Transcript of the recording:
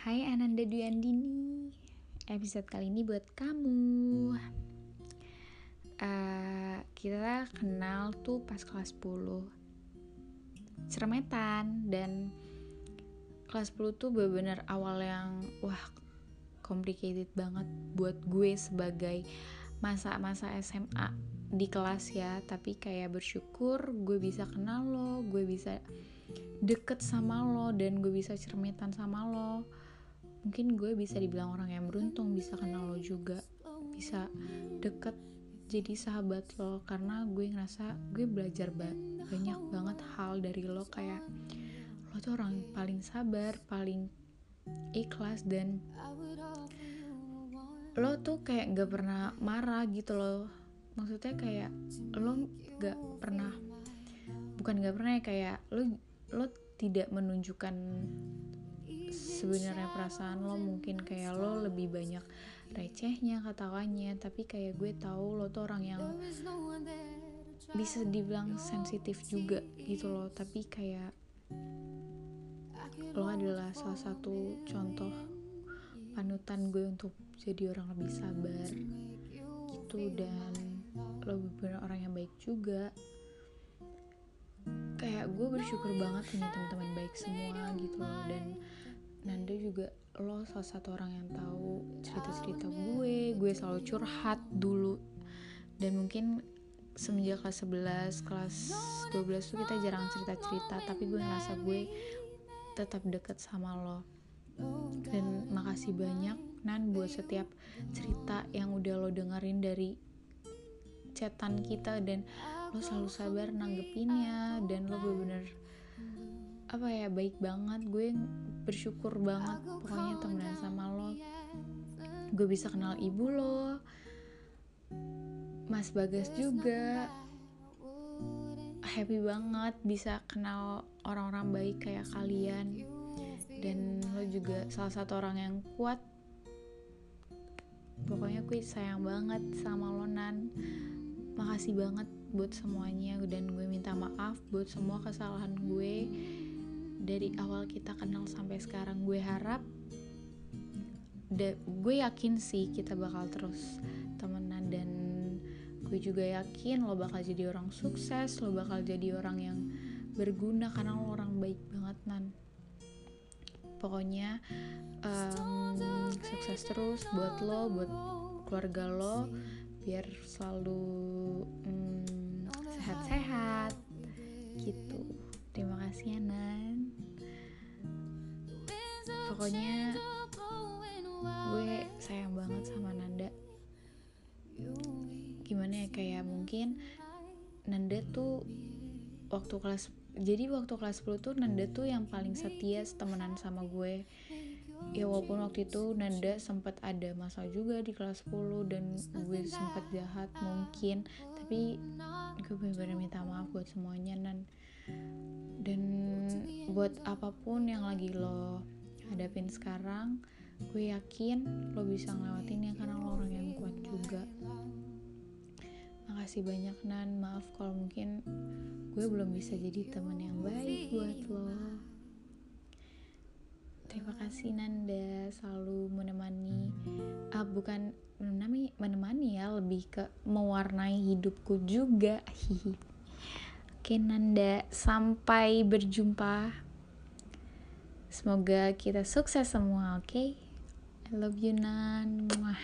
Hai Ananda Dwi Andini Episode kali ini buat kamu. Uh, Kita kenal tuh pas kelas 10 Cermetan Dan kelas 10 tuh bener-bener awal yang Wah complicated banget buat gue sebagai masa-masa SMA di kelas ya. Tapi kayak bersyukur gue bisa kenal lo gue bisa deket sama lo dan gue bisa cermetan sama lo mungkin gue bisa dibilang orang yang beruntung bisa kenal lo juga bisa deket jadi sahabat lo karena gue ngerasa gue belajar ba banyak banget hal dari lo kayak lo tuh orang paling sabar paling ikhlas dan lo tuh kayak gak pernah marah gitu loh. Maksudnya kayak lo gak pernah bukan gak pernah ya kayak lo lo tidak menunjukkan sebenarnya perasaan lo mungkin kayak lo lebih banyak recehnya ketawanya tapi kayak gue tahu lo tuh orang yang bisa dibilang sensitif juga gitu loh. Tapi kayak lo adalah salah satu contoh panutan gue untuk jadi orang lebih sabar gitu dan lo bener orang yang baik juga. Kayak gue bersyukur banget punya teman-teman baik semua gitu loh dan Nanda juga lo salah satu orang yang tahu cerita-cerita gue gue selalu curhat dulu. Dan mungkin semenjak kelas 11 kelas 12 tuh kita jarang cerita-cerita tapi gue ngerasa gue tetap deket sama lo. Dan makasih banyak Nan buat setiap cerita yang udah lo dengerin dari chatan kita. Dan lo selalu sabar nanggepinnya dan lo bener-bener apa ya baik banget. Gue bersyukur banget pokoknya temenan sama lo. Gue bisa kenal ibu lo Mas Bagas juga. Happy banget bisa kenal orang-orang baik kayak kalian. Dan lo juga salah satu orang yang kuat. Pokoknya gue sayang banget sama lo Nan. Makasih banget buat semuanya. Dan gue minta maaf buat semua kesalahan gue dari awal kita kenal sampai sekarang gue harap de, gue yakin sih kita bakal terus temenan dan gue juga yakin lo bakal jadi orang sukses lo bakal jadi orang yang berguna karena lo orang baik banget nan. Pokoknya um, sukses terus buat lo buat keluarga lo biar selalu hmm, sehat-sehat. Gitu. Terima kasih ya Nan pokoknya gue sayang banget sama Nanda. Gimana ya kayak mungkin Nanda tuh waktu kelas jadi waktu kelas 10 tuh Nanda tuh yang paling setia temenan sama gue. Ya walaupun waktu itu Nanda sempat ada masalah juga di kelas 10 dan gue sempat jahat mungkin tapi gue benar-benar minta maaf buat semuanya dan dan buat apa pun yang lagi lo hadapin sekarang gue yakin lo bisa ngelewatin ya karena lo orang yang kuat juga makasih banyak Nan maaf kalau mungkin gue belum bisa jadi teman yang baik buat lo Terima kasih Nanda selalu menemani, uh, bukan menemani, menemani ya, lebih ke mewarnai hidupku juga. Oke Nanda, sampai berjumpa. Semoga kita sukses semua, oke? Okay? I love you Nan. Mwah.